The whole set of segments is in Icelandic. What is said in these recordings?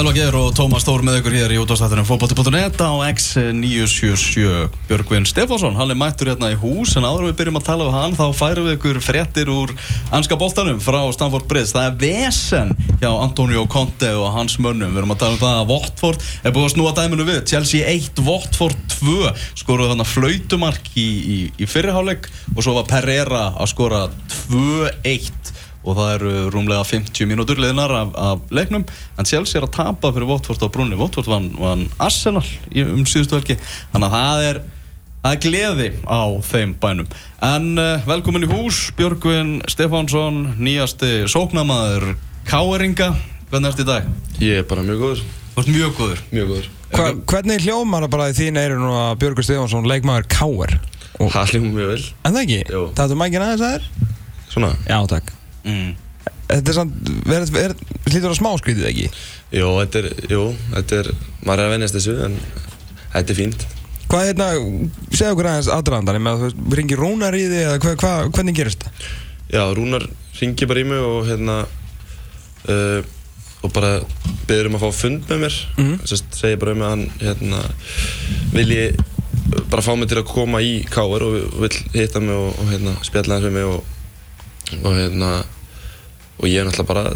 Elva Geir og Tómas Stór með ykkur hér í útváðstættunum fókbalti.net á X977 Björgvin Stefánsson, hann er mættur hérna í hús en áður við byrjum að tala um hann þá færum við ykkur fréttir úr anska boltanum frá Stanford Bridge, það er vesen hjá Antonio Conte og hans mönnum. Við erum að tala um það að Votford er búið að snúa dæminu við, Chelsea 1, Votford 2 skoruð þarna flautumark í, í, í fyrirháleik og svo var Pereira að skora 2-1 og það eru rúmlega 50 mínútur liðnar af, af leiknum. En Chelsea er að tapa fyrir Votford á brunni Votford vann van Arsenal í, um síðustu velki þannig að það er, það er gleði á þeim bænum. En uh, velkomin í hús Björgvin Stefánsson nýjasti sóknamaður Káeringa hvernig ertu í dag? Ég er bara mjög góður. Ert mjög góður. Mjög góður. Hva, hvernig hljómar það bara í þín eyru nú að Björgur Stefánsson leikmaður K.R. Og- Það hljóðum mjög vel. En það ekki? Jú. Það er mækinn aðeins. Að þér? Svona. Já, takk mm. Þetta er samt, hlýtur að smá skrítið ekki? Jó, þetta er, jú, þetta er Maður er að venjast þessu en Þetta er fínt Hvað hérna, segja okkur aðeins aðdraðandan Ég með að þú ringir Rúnar í þig eða hva, hva, hvernig gerist það? Já, Rúnar ringi bara í mig og hérna uh, Og bara Beður um að fá fund með mér Mhm. Sest, Segir bara um að hann hérna Vilji bara fá mig til að koma í Káar og vill hitta mig og, og hérna spjalla hans við mig og, og hérna og ég er náttúrulega bara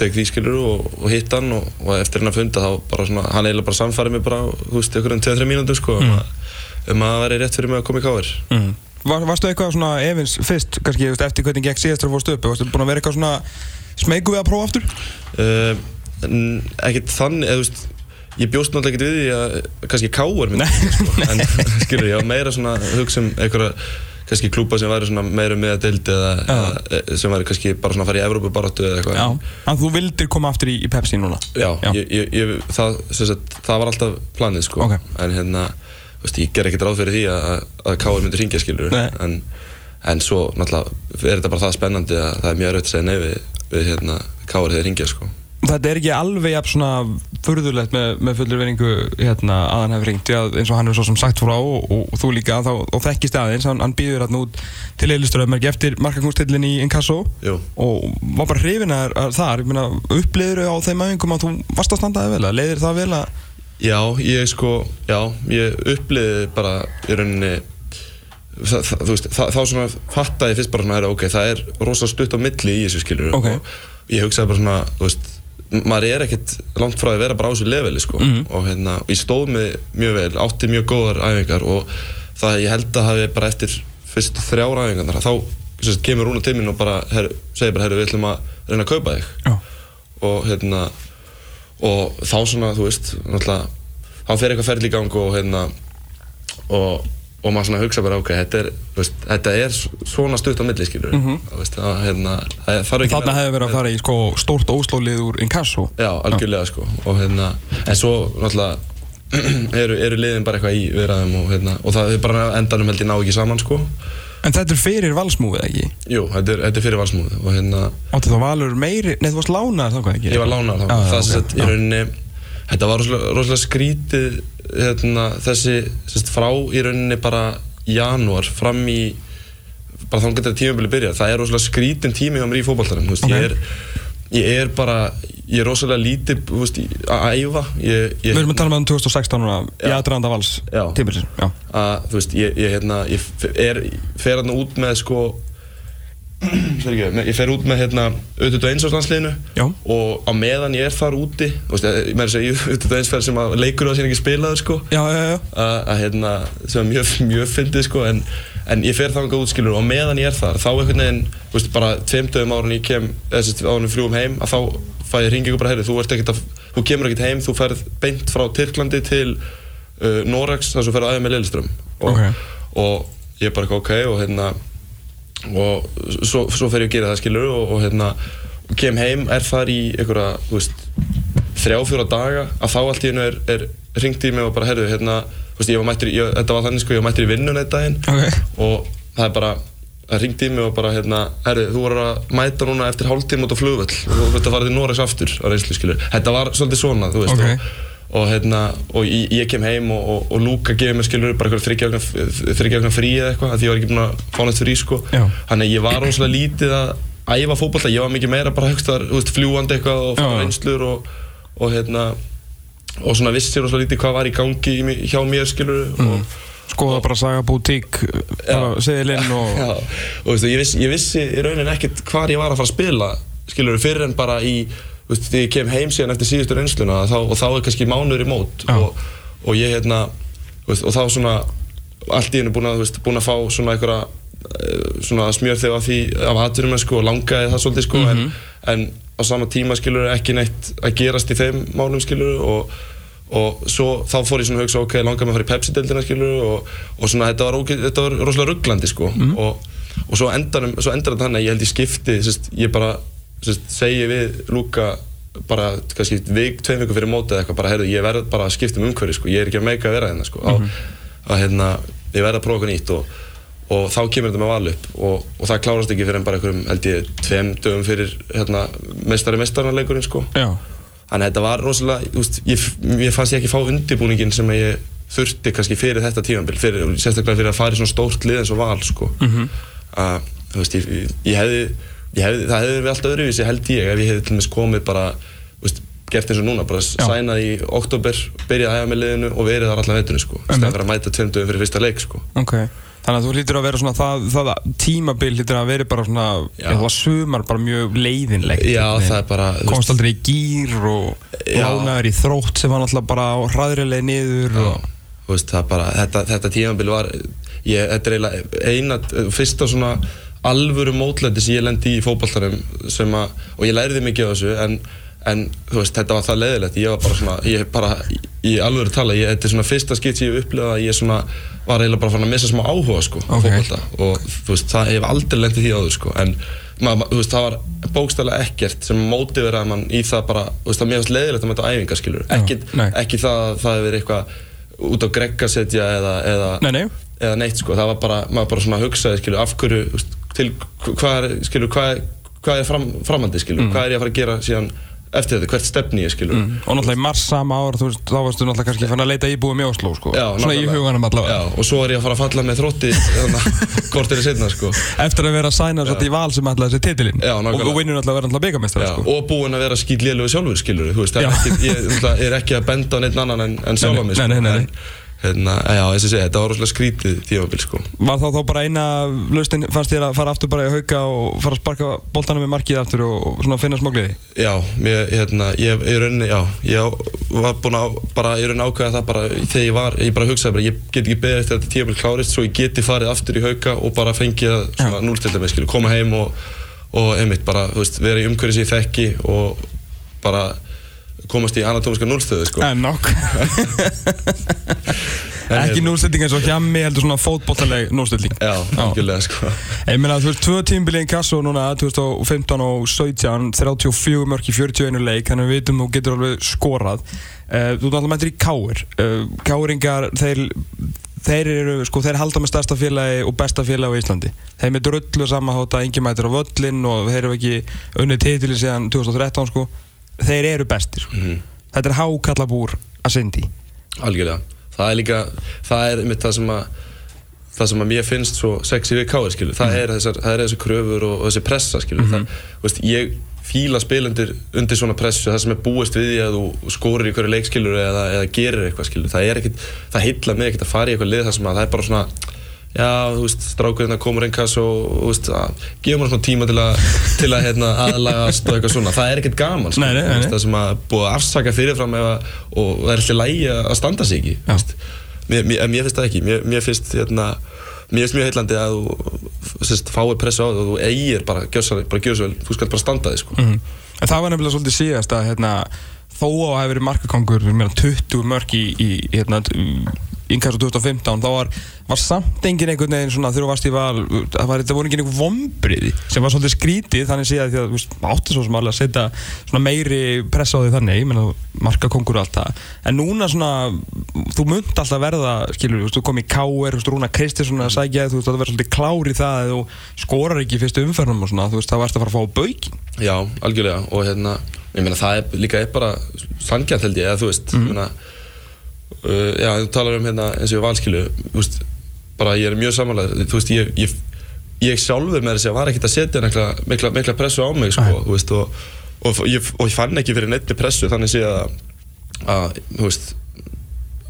tek því skilur og, og hitt hann og, og eftir hann að funda þá bara svona hann eiginlega bara samfærið mig bara þú veist ykkur um 2-3 mínútur sko að, um að það væri rétt fyrir mig að koma í káir Mm. Var, varstu eitthvað svona efins fyrst, kannski veist, eftir hvernig gekk síðast þú fórst upp? Varstu búin að vera eitthvað svona smeyku við að prófa aftur? uh, ekkert þannig eða þú veist ég bjóst náttúrulega ekkert við því að kannski myndi Nei. sko, en skilur ég var meira svona hugsa um einhverja kannski klúpa sem væri meira með að deildi eða, eða sem væri kannski bara svona að fara í Evrópu baráttu eða eitthvað Já. En þú vildir koma aftur í, í Pepsi núna? Já, Já. Ég, ég, ég, það, sagt, það var alltaf planið sko Ok. En hérna, veist, ég ger ekkert ráð fyrir því að, að Káur myndir hringja skilur en, en svo náttúrulega er þetta bara það spennandi að það er mjög erfitt að segja nei við, við hérna, Káur þegar hringja sko Þetta er ekki alveg jafn svona furðulegt með, með fullur veringu hérna, að hann hefur ringt að eins og hann hefur svo sem sagt frá og, og þú líka þá, og þekkist aðeins hann, hann býður hérna út til Eilisturöðmerki eftir markakúnstillin í Inkasso. Og var bara hrifin að, þar. Ég meina, uppliður á þeim aðingum að þú varst að standaði vel að leiðir það vel að Já, ég sko, já, ég uppliði bara í rauninni það, það, þú veist, þá svona fattaði ég fyrst bara svona, ok, það er rosalega stutt á milli í þessu skilur Ok. og ég hugsaði bara svona, þú veist maður er ekkert langt frá að vera bara á þessu leveli sko. Mhm. og hérna, ég stóð mig mjög vel, átti mjög góðar æfingar og það ég held að hafi bara eftir fyrstu þrjára æfingarnar þá sagt, kemur Rúna til mín og bara her, segir bara, herru, við ætlum að reyna að kaupa þig Já. og hérna og þá svona, þú veist, náttúrulega þá fer eitthvað ferli í gang og hérna og, og maður svona hugsa bara, ok, þetta er, veist, þetta er svona stutt á milli, skilur mm -hmm. það, hérna, það þarf ekki þarna hefur verið að fara í sko, stórt óslólið úr Inkasso Já, algjörlega sko og hérna, en svo náttúrulega eru, eru liðin bara eitthvað í viðræðum og hérna, og það er bara endanum held ég ná ekki saman sko En þetta er fyrir valsmúfið ekki? Jú, þetta er, þetta er fyrir valsmúð og hérna, Átti þá valur meiri, nei þú varst lánaður þá ekki? ég var lánað þá, já, það ok. sem sagt, í rauninni þetta var rosalega, rosalega skrítið hérna, þessi, sagt, frá í rauninni bara janúar fram í bara þá getur tímabili byrja það er rosalega skrítin tími hjá mér í fótballtarum okay. Ok. ég, ég er bara ég er rosalega lítið veist, að æfa ég, ég, Við erum að tala um 2016 núna, í Já. aðdraðanda vals að þú veist, ég, ég, hérna, ég er, fer hérna út með sko ég fer út með hérna auðvitað einsáslandsliðinu Já. og á meðan ég er þar úti veist, ég meira að segja auðvitað einsferð sem að leikur á sín ekki spilaður sko Já, já, já. að, að hérna, sem er mjög, mjög fyndið sko en, en ég fer þangað út skilur og á meðan ég er þar, þá einhvern veginn veist, bara tveimtöðum árun ég kem eða sérst, árun við fljúum heim, að þá fæ ég hringi ykkur bara, herri, þú ert ekkert að, þú kemur ekkert heim þú ferð beint frá Tyrklandi til uh, Norex, þar sem þú ferð aðeins með Lilleström og, Ok. og ég bara ok og hérna og svo, svo fer ég að gera það skilur og, og hérna kem heim, er þar í einhverja, þú veist þrjá, fjóra daga að þá allt í hennu er, er ringt í mig og bara, herru, hérna þú veist, ég var mættur, í- ég, þetta var þannig sko, ég var mættur í vinnun eitt daginn Ok. og það er bara það ringt í mig og bara, hérna, herru, þú voru að mæta núna eftir hálftíma út á flugvöll og þú veist að fara til Noregs aftur á reynslu, skilur þetta var svolítið svona, þú veist Ok. og, og hérna, og ég, ég kem heim og, og, og Lúka gefið mér skilur bara eitthvað þryggja frí eða eitthvað því ég var ekki búinn að fá nætt frí sko Já. þannig að ég var rosalega lítið að æfa fótballta, ég var mikið meira bara högstar, fljúandi eitthvað og fara Já. reynslur og, og hérna og svona vissi rosalega lítið hvað var í gangi í, hjá mér skilur og Skoða bara saga bútík, bara seðilinn og... Já, og veistu, ég, vissi, ég vissi í rauninni ekkert hvar ég var að fara að spila skilur fyrir en bara í veist, þegar ég kem heim síðan eftir síðustu reynsluna þá, og þá er kannski mánuður í mót Já. og, og ég hérna veist, og þá svona allt í hennu búin að, veist, búin að fá svona einhverja eh, svona smjör þegar því af atvinnum sko, og langaði það svolítið sko, en, en á sama tíma skilur ekki neitt að gerast í þeim málum skilur og og svo þá fór ég svona að hugsa ok, langar mig að fara í Pepsi-deildina skilur og, og svona þetta var, þetta var rosalega rugglandi sko og, og svo endar, þetta þannig að ég held ég skipti sest, ég bara segi við Lúka bara kannski vik, tveim viku fyrir mótið eða eitthvað bara heyrðu, ég verð bara að skipta um umhverfi sko, ég er ekki að meika að vera hérna sko. Mm að hérna, ég verð að prófa eitthvað nýtt og, og þá kemur þetta með val upp og, og það klárast ekki fyrir en bara einhverjum held ég tveim dögum fyrir hérna, meistari meistaranleikurinn sko. Þannig að þetta var rosalega, þú veist, ég, ég fannst ég ekki fá undirbúningin sem ég þurfti kannski fyrir þetta tímanbíl, sérstaklega fyrir að fara í svona stórt lið eins og val, sko. Mhm. að, þú veist, ég, ég hefði, hefði, það hefði verið alltaf öðruvísi, held ég, ef ég hefði til dæmis komið bara, veist, gert eins og núna, bara sænað í oktober, byrjað að hæfa með liðinu og verið þar allan veitunni, sko. Stæðan fyrir að mæta tveim dögum fyrir fyrsta leik, sko. ok. Þannig að þú hlýtur að vera svona, það, það tímabil hlýtur að vera bara svona, Já. það sumar bara mjög leiðinlegt. Já, það er bara, Komst aldrei í gýr og Já. lánaður í þrótt sem var náttúrulega bara hraðrilega niður og... þú veist, það bara, þetta, þetta tímabil var ég, þetta er eiginlega eina fyrsta svona alvöru mótlæti sem ég lendi í að, og ég læriði mikið á þessu en, en veist, þetta var það leiðilegt. Ég var bara svona, ég bara í alvöru tala, ég, þetta er svona fyrsta skipt sem ég upplifað að ég svona var eiginlega bara fann að missa smá áhuga sko, á Ok. fótballta og þú veist, það, ég hef aldrei lendið því áður sko, en maður, þú veist, það var bókstæðlega ekkert sem mótiveraði mann í það bara, þú veist, það mér varst leiðilegt að mæta á æfingar skilur, ekki, nei. ekki það að það hefur verið eitthvað út á gregga setja eða, eða, eða neitt sko, það var bara, maður bara svona hugsaði skilur, af hverju, þú veist, til hvað er, skilur, hvað er, hvað er fram, framhandi skilur, Mm. hvað er ég að fara að gera síðan eftir þetta, hvert stefni ég skilur Og náttúrulega í mars sama ár, þú veist, þá varstu náttúrulega kannski fann að leita íbúið með Oslo, sko. Já, Svona í huganum allavega. Já, og svo er ég að fara að falla með þrótti kortir í setna sko Eftir að vera að sæna svolítið í val sem ætlaði þessi titilinn. Já, nákvæmlega. Og, vinnur að vera náttúrulega byggamestari, Já, sko. og búinn að vera skýt lélugu sjálfur skilur þú veist, ég hérna, já, þess að segja, þetta var rosalega skrítið tímabil sko Var þá þá bara eina lausnin, fannst þér að fara aftur bara í hauka og fara að sparka boltanum með markið aftur og, og svona finna smogliði? Já, mér, hérna, ég, í rauninni, já, ég var búinn að, bara, í rauninni ákveða það bara, þegar ég var, ég bara hugsaði bara, ég get ekki beðið eftir að þetta tímabil klárist, svo ég geti farið aftur í hauka og bara fengið að svona núlstilda mig, skilju, koma heim og, og einmitt bara, þú veist, vera í umhverju sem ég þekki og bara komast í anatómiska núlstöðu, sko. En nokk. Ekki núlstilling eins og hjá mig heldur svona fótbollaleg núlstilling. Já, algjörlega, sko. Ég meina, þú veist, tvö tímbilið í kasso núna, 2015 og 17, 34 mörg í 41 leik, þannig að við vitum þú getur alveg skorað. Uh, þú náttúrulega mættir í Káir. Uh, Káringar, þeir, þeir eru, sko, þeir halda með stærsta félagi og besta félagi á Íslandi. Þeim er drullu samanhátt að engi mættir á völlin og þeir eru ekki unnið titili síðan 2013, sko. Þeir eru bestir. Mhm. Þetta er hákallabúr að syndi. Algjörlega. Það er líka, það er einmitt það sem að það sem að mér finnst svo sexy við það er þessar, það er þessar kröfur og, og þessi pressa skilur, það, þú veist, ég fíla spilendur undir svona pressu, það sem er búist við því að þú skorir í hverju leikskilur eða, eða gerir eitthvað skilur, það það heilla mig ekkit að fara í eitthvað lið þar sem að það er bara svona já, þú veist, strákurinn að komur einn kass og, þú veist, að gefa mér svona tíma til að, til að, hérna, aðlagast og eitthvað svona, það er ekkert gaman, Nei, nei, nei, nei. það sem að búið að afsaka fyrirfram ef að, og það er alltaf lægi að standa sig ekki, þú veist. Mér, mér, mér finnst það ekki, mér, mér finnst, hérna, mér finnst mjög heillandi að þú, sérst, fáið pressu á það og þú eigir bara, gjör svo, bara gjör svo, þú skal bara standa þig, sko. Mhm. En það var nefnilega svolítið síðast að hérna, þó að það hefur verið markakongur meira 20 mörg í, í hérna, innkast 2015 þá var, var samt engin einhvern veginn svona þegar þú varst í val það, var, voru engin einhver vombriði sem var svolítið skrítið þannig séð því að þú veist, átti svo sem alveg að setja svona meiri press á því þannig menn markakongur og allt það en núna svona þú munt alltaf verða skilur, þú kom í K.R. Rúna Kristinsson að þig, þú veist, það verður svolítið klár í það að þú skorar ekki fyrstu umferðum og svona þú veist, það varst að fara að fá baukin Já, algjörlega, og hérna, ég meina, það er líka er bara sangjant held ég, eða þú veist, mm. meina, uh, já, þú talar um hérna eins og valskilu, þú veist, bara ég er mjög samanlega, þú veist, ég, ég, ég sjálfur með þess að var ekkert að setja mikla, mikla, mikla pressu á mig, sko, þú veist, og, og, ég, og ég fann ekki fyrir neittni pressu þannig sé að, að þú veist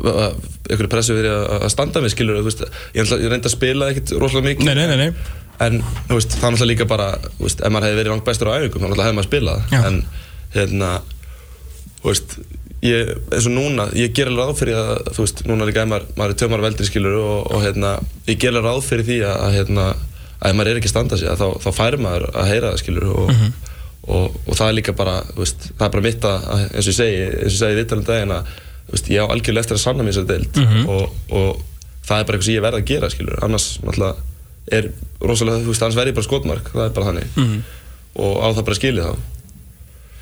einhverju pressu fyrir að, standa mig skilur þú veist, ég reyndi að spila ekkert rosalega mikið Nei, nei, nei, nei. en þú veist, það er náttúrulega líka bara þú veist, ef maður hefði verið langt bestur á æfingum þá náttúrulega hefði maður spilað Já. en hérna þú veist, ég, eins og núna ég ger alveg ráð fyrir að þú veist, núna líka ef maður, maður er tjómar veldri skilur og, og hérna, ég ger alveg ráð fyrir því að, að hérna, að ef maður er ekki að standa sig að þá, þá færi maður að heyra það skilur og, og, og það er líka bara þú veist, það er bara mitt að, eins og ég segi eins og ég segi viðtalum daginn að þú veist, ég á algjörlega eftir að sanna mér þessar deild og, og það er bara eitthvað sem ég verð að gera skilur annars náttúrulega er rosalega, þú veist, annars verð ég bara skotmark það er bara þannig. Og á það bara skilið þá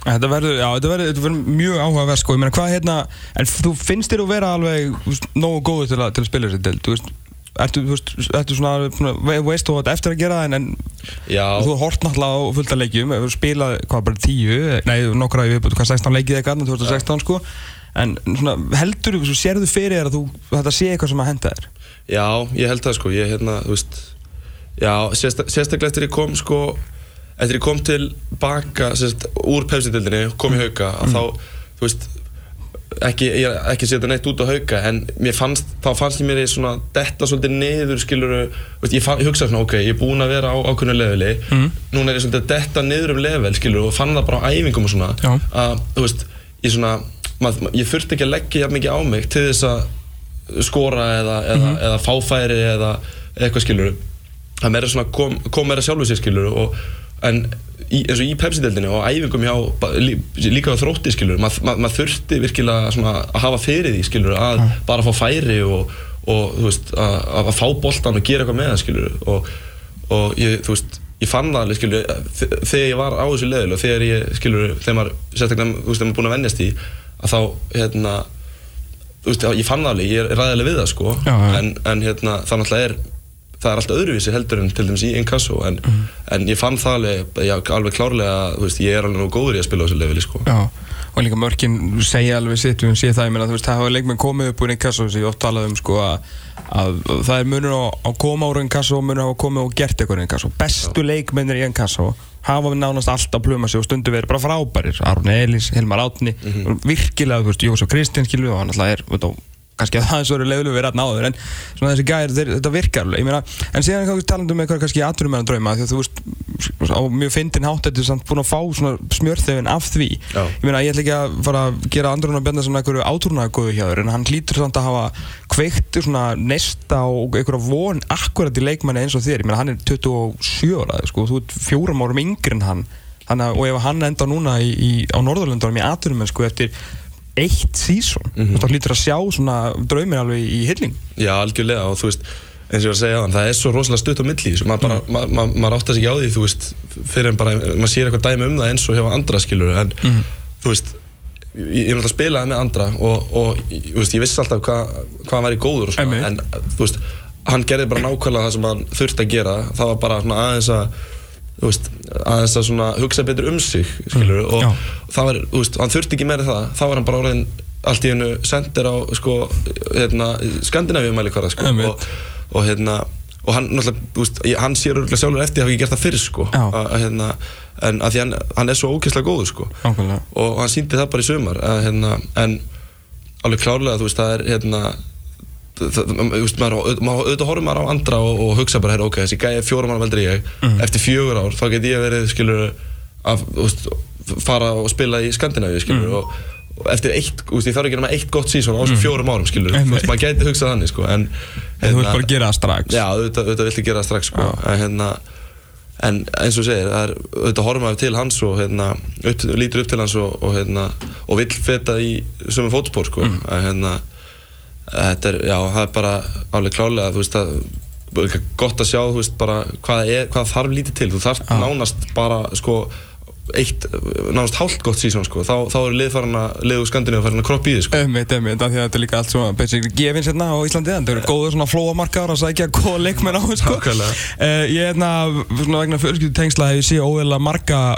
Þetta verður, já, þetta verður, þetta verður mjög áhugaverð sko, ég meina hvað hérna, en þú finnst þér að vera alveg þú nógu góður til að, til að spila þessi deild, þú veist, ertu, þú veist, ertu svona, veist þú þetta eftir að gera það en, Já, þú hort náttúrulega á fullt af leikjum, hefur spilað, hvað, bara tíu, nei, nokkra í viðbútu, hvað, 16 leikið eitthvað, 2016 sko, en svona, heldur þú, sérðu fyrir þér að þú, þetta sé eitthvað sem að henda þér? já, ég held það sko. Ég hérna, þú veist já, sérsta, sérstaklega eftir ég kom sko eftir ég kom til baka sérst, úr pefsindildinni, kom í hauka að þá, þú veist ekki, ég er ekki að setja neitt út á hauka en fannst, þá fannst ég mér í svona detta svolítið niður, skilur veist, ég, fann, ég hugsaði svona, ok, ég er búinn að vera á ákveðnu leveli, núna er ég svolítið detta niður um level, skilur, og fann það bara á æfingum og svona, Já. að, þú veist ég svona, mað, ég þurfti ekki að leggja jafn mikið á mig til þess að skora eða, eða, eða fáfæri eða eitthvað skilur það kom, kom meira sjálfu sér skilur og, en í, í pepsi-deldinni og æfingum hjá líka á þrótti skilur mað, mað, maður þurfti virkilega svona að hafa fyrir því skilur að bara fá færi og, og veist að, að fá boltan og gera eitthvað með það skilur og, og ég, þú veist ég fann það alveg skilur þe- þegar ég var á þessu leðil og þegar ég skilur þegar maður sérstaklega þú veist þegar maður búin að vennjast í að þá hérna þú veist, ég fann það alveg, ég er ræðilega við það sko. Já, já. En, en hérna, það náttúrulega er það er allt öðruvísi heldur en til dæmis í inkasso en, Mhm. en ég fann það alveg, já, alveg klárlega að ég er alveg nú góður í að spila á þessu leveli sko. Já, og líka mörkin segja alveg sitt, við séum það, ég meina, þú veist, það hafa leikmenn komið upp úr inkasso sem ég oft talað um, sko, að, að það er munur á að koma úr inkasso og munur á að koma og gert eitthvað í inkasso. Bestu leikmennir í inkasso hafa nánast alltaf pluma sig og stundu verið bara frábærir. Arne Elís, Hilmar Átni, virkilega, þú veist, Jósef Kristins, skilur við, og hann alltaf er, veit kannski að það er svo leiðilega verið að náður en svona þessi gæðir, þetta virkar alveg, meina, en síðan kannski talandi um eitthvað kannski aðturum með að drauma, því að þú veist á mjög fyndin hátt þetta er samt búin að fá svona smjörþefin af því. Já. ég meina, ég ætla ekki að fara að gera Andrún og Bjarnar svona einhverju átúrnaðgóðu hjá þér en hann hlýtur samt að hafa kveikt svona nesta og einhverja von akkurat í leikmanni eins og þér, ég meina, hann er 27 ára, sko, þú ert fjórum árum yngri en hann. Þannig, og ef hann enda núna í, í, á Norðurlöndunum í aðturum sko, eftir eitt sísón mm -hmm. þá hlýtur að sjá svona draumir alveg í hilling. Já, algjörlega og þú veist eins og ég var að segja þann, það er svo rosalega stutt á milli maður, bara, ma, ma, maður áttar sig ekki á því þú veist, fyrir en bara, maður sér eitthvað dæmi um það eins og hjá andra skilur en þú veist, ég, er náttúrulega að spila með andra og, og veist, ég vissi alltaf hvað hva væri góður og svona, en þú veist, hann gerði bara nákvæmlega það sem hann þurfti að gera það var bara svona aðeins að veist, aðeins að svona hugsa betur um sig skilur, og já. það var, þú veist, hann þurfti ekki meira það þá var hann bara orðin allt í hennu sendir á sko, hérna, Skandinavíu mæli hverða sko, og, og hérna og hann, náttúrulega, þú veist, hann sér örgulega sjálfur eftir að hafa ekki gert það fyrir sko að, að, hérna, en að því hann, hann er svo ógeðslega góður sko Nákvæmlega. og hann síndi það bara í sumar að, hérna, en alveg klárlega, þú veist, það er hérna auðvitað horfum maður á andra og, og hugsa bara, ok, þessi gæði fjórum ára veldri ég, eftir fjögur ár, þá get ég verið, skilur, að, veist, fara og spila í Skandinavíu, skilur, og, og eftir eitt, veist, ég þarf ekki nema eitt gott sísón á þessum fjórum árum, skilur, maður gæti hugsað þannig, sko, en, en þú vilt bara gera það strax Já, auðvitað, auðvitað viltu gera það strax sko. en, hérna, en eins og segir það er, auðvitað horfum maður til hans og hérna, upp, lítur upp til hans og, og, hérna, og vill feta í sömu fótspór sko. Mm. en, hérna, þetta er, já, það er bara alveg klálega þú veist að líka gott að sjá þú veist bara hvað, er, hvað þarf lítið til. Þú þarf nánast bara sko eitt, nánast hálft gott sísón sko. Þá, þá eru liðfarana, liðu skandinu að fara að kroppa í því sko. Ömmit, af því að þetta er líka allt svona basically gefins hérna á Íslandi en það eru góður svona flóamarkaðar að sækja góða leikmenn á sko. Nákvæmlega. uh, Ég er hérna, svona vegna fjölskyldu tengsla hef ég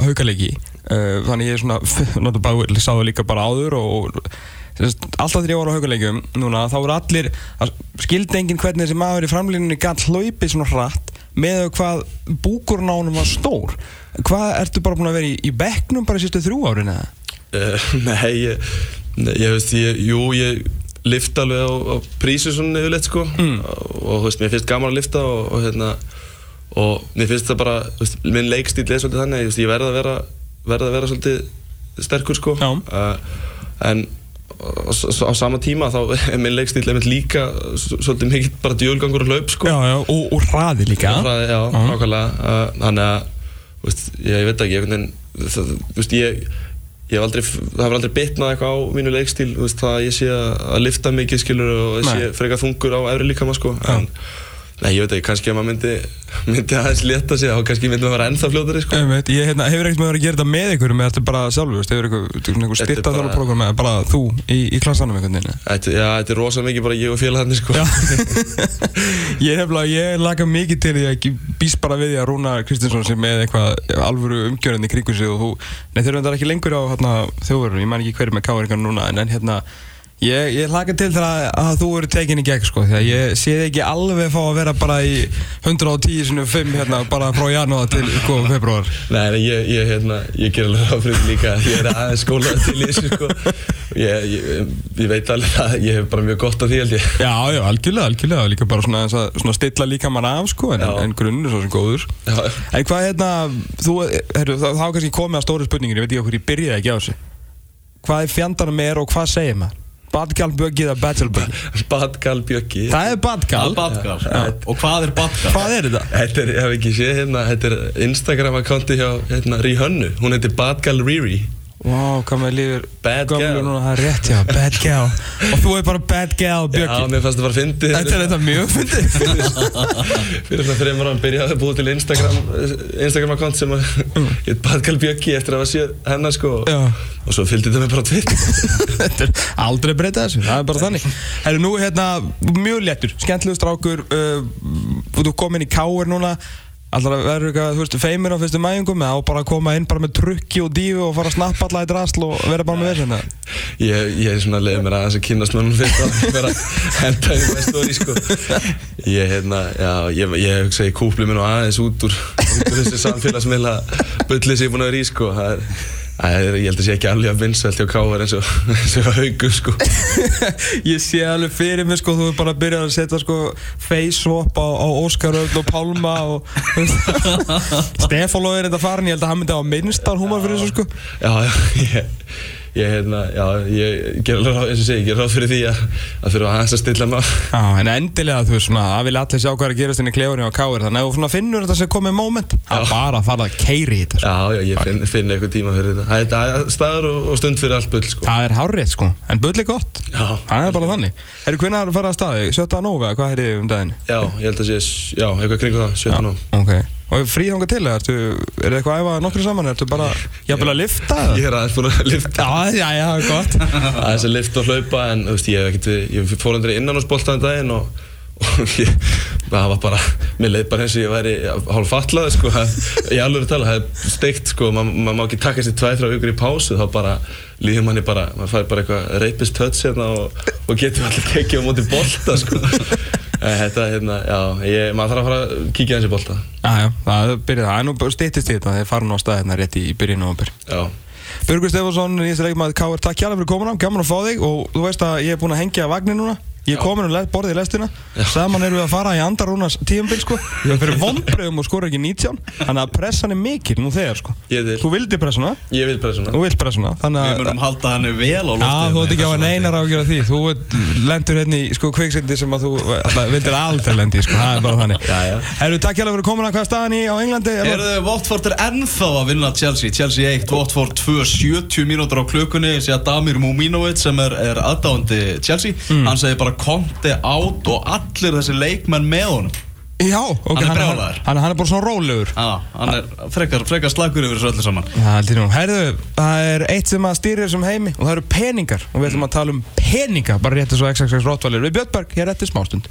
haukaleiki uh, þannig ég er svona, náttúrulega bara sá það líka bara áður og alltaf þegar ég var á haukaleikjum núna þá voru allir, skildi enginn hvernig þessi maður í framlínunni gætt hlaupið svona hratt með hvað honum var stór hvað ertu bara búin að vera í, í bekknum bara í sístu þrjú árin eða? Uh, nei, ég, ég veist, ég, jú, ég lifta alveg á, á prísu svona yfirleitt sko mm. og, þú veist, mér finnst gaman að lifta og, og hérna og mér finnst það bara, þú veist, minn leikstíl er svolítið þannig, veist, ég verð að vera verð að vera svolítið sterkur sko uh, en á, sama tíma þá er minn leikstíl líka svolítið mikið bara djölgangur og hlaup sko. Já, já, og, og hraði líka. Hraði, já, nákvæmlega. Uh, Þannig að, veist, ég, ég veit ekki ég, það, veist, ég ég hef aldrei, það hefur aldrei bitnað eitthvað á mínu leikstíl, veist, það að ég sé að, lifta mikið, skilur, og ég sé frekar þungur á efri líkama, sko. En, nei, ég veit ekki, kannski að maður myndi myndi aðeins leta sig, þá kannski myndi maður vera ennþá fljótari, sko. Einmitt, ég hérna, hefur ekkert með að vera að gera þetta með ykkur með þetta bara sjálfur, hefur eitthvað, eitthvað Þetta er styrta þálaprogram eða bara þú í, í klassanum einhvern veginn Þetta, já, þetta er rosa mikið bara ég og félagarnir, sko. Ég hefla, ég laka mikið til því að ég býst bara við því að Rúna Kristinsson sem með eitthvað alvöru umgjörðin í kringu sig og þú, nei þeir eru þetta ekki lengur á hérna, þjóðverðinu, ég man með ég, ég laka til til að, að þú eru tekin í gegn sko, því að ég sé þig ekki alveg fá að vera bara í 110 sinni 5 hérna, bara frá janúar til sko, februar Nei, ég, ég, hérna, ég ger alveg því líka Ég er aðeins skólað til þessu, sko. Ég, veit alveg að ég hef bara mjög gott af því, held ég. Já, já, algjörlega, algjörlega, líka bara svona, að- svona stilla líka mann af sko, en, en grunnur svo sem góður. Já, En hvað hérna, þú, herru, þá kannski komið að stóru spurningin, ég veit ekki okkur, ég byrjaði ekki á þessu. Hvað er fjandarnum er og hvað segir maður? Badgalböggi eða Bachelböggi? Badgal Bjöggi Það er badgal. Badgal Og hvað er badgal? Hvað er þetta? Þetta er, ég hef ekki séð hérna, þetta er Instagram-akkanti hjá hérna, Rihönnu Hún heitir Badgal Riri Vá, hvað með lífur Bad gal. núna, það er rétt, já, bad gal. Og þú er bara bad gal Já, Bjöggi. mér fannst það bara fyndið Þetta er þetta mjög fyndið. Fyrir svona þreymur ára byrjaði að búa til Instagram Instagram-akkant sem að heit Badgal Bjöggi eftir að hafa séð hennar sko Já. Og svo fylgdi þetta mig bara á Twitter Þetta er aldrei breyta þessu, það er bara þannig Herru, nú er hérna mjög léttur, skemmtilegu strákur uh, Þú komin í káir núna Alltaf að verður eitthvað, þú veist, feimur á fyrstu mæjungum eða á bara að koma inn bara með trukki og dífu og fara að snappa alla í drasl og vera bara með þessu Ég, ég er svona leið mér aðeins að kynast mönnum fyrst að vera að henda í með stóri sko. Ég, hérna, já, ég, ég hugsa ég kúpli mér nú aðeins út úr, út úr þessi samfélagsmiðla bulli sem ég er búin að vera í sko. Það er, er, ég held að sé ekki alveg að vinsvelt hjá Káar eins og, haugum sko. Ég sé alveg fyrir mig sko, þú er bara að byrja að setja sko face swap á, á Óskar Ögn og Pálma og Stefán Lóður er þetta farin, ég held að hann myndi á minnstar húmar fyrir þessu sko. Já, já, ég, ég, hérna, já, ég ger alveg ráð, eins og segi, ég ger ráð fyrir því að, að fyrir að hans að stilla á Já, en endilega þú veist svona, það vilja allir sjá hvað er að gerast inn í klefunni á káir þannig að þú finnur þetta sem komið moment. Það er bara að fara að keiri þetta sko. Já, já, ég finn, finn eitthvað tíma fyrir þetta. Það er- Það staður og, og stund fyrir allt bull sko. Það er hárrið sko, en bull er gott. Já, Það er bara þannig. Herru, hvernig er að fara að staði? 17. nógu eða hvað er þið um daginn? já, ég held að sé, já, eitthvað kringu það, 17 nú Ok Og frí þanga til, er þið eitthvað að æfa nokkru saman? Ertu bara, jafnvel að lifta? Ég er aðeins búin að lifta Já, já, já, gott aðeins að lifta og hlaupa en þú veist, ég ég fór hendur innan á spoltaðin daginn og, og ég, það var bara, mér leið bara eins og ég væri hálf fallaði sko, það, ég alveg að tala, það er steikt sko, maður ma má ekki taka sér tvæ, þrjá vikur í pásu, þá bara líður manni bara, maður fær bara eitthvað rapist touch hérna og, og getur allir tekið á móti bolta sko. En Þetta, hérna, já, ég, maður þarf að fara að kíkja aðeins í bolta. Já, já, það byrjaði, það er nú í þetta Þeir fara nú á staðina rétt í, byrjun og ombur Já, Björgur Stefánsson, nýjast leikmaður K.R. Takk hjálpa fyrir komuna, gaman að fá þig og þú veist að ég er búinn að hengja vagnin núna Ég er komin og borðið í lestina. Saman erum við að fara í andarúnas tíumbil sko. Er fyrir vonbröðum og skora ekki 19 Þannig að pressan er mikil nú þegar sko. Þú vildi pressuna, ég vil svona. þú vilt pressuna Þannig Við að munum halda henni vel á lofti Já, þú ert ekki á að að gera því. Þú ert- lendur hérna í sko kviksindi sem að þú alltaf, vildir aldrei lendi sko, það er bara þannig. Já, já. Herru, takk hjálpa fyrir komuna, hvað er staðan í á Englandi? Eru þau, Watford er ennþá að vinna Chelsea? Chelsea 1, Watford 2, 70 mínútur á klukkunni Sér að Damir Muminovic sem er, er aðdáandi Chelsea. Hann segir bara Conte out og allir þessi leikmenn með honum. Já, ok, Hann er hann, brjálaður. hann, hann er bara svona rólegur. Já, hann er frekar, frekar slagur yfir þessu öllu saman. Held ég nú. Herðu, það er eitt sem að stýrir þessum heimi og það eru peningar. Og við ætlum að tala um peninga bara rétt eins og XXX Rottweiler. Við Björnberg hér eftir smástund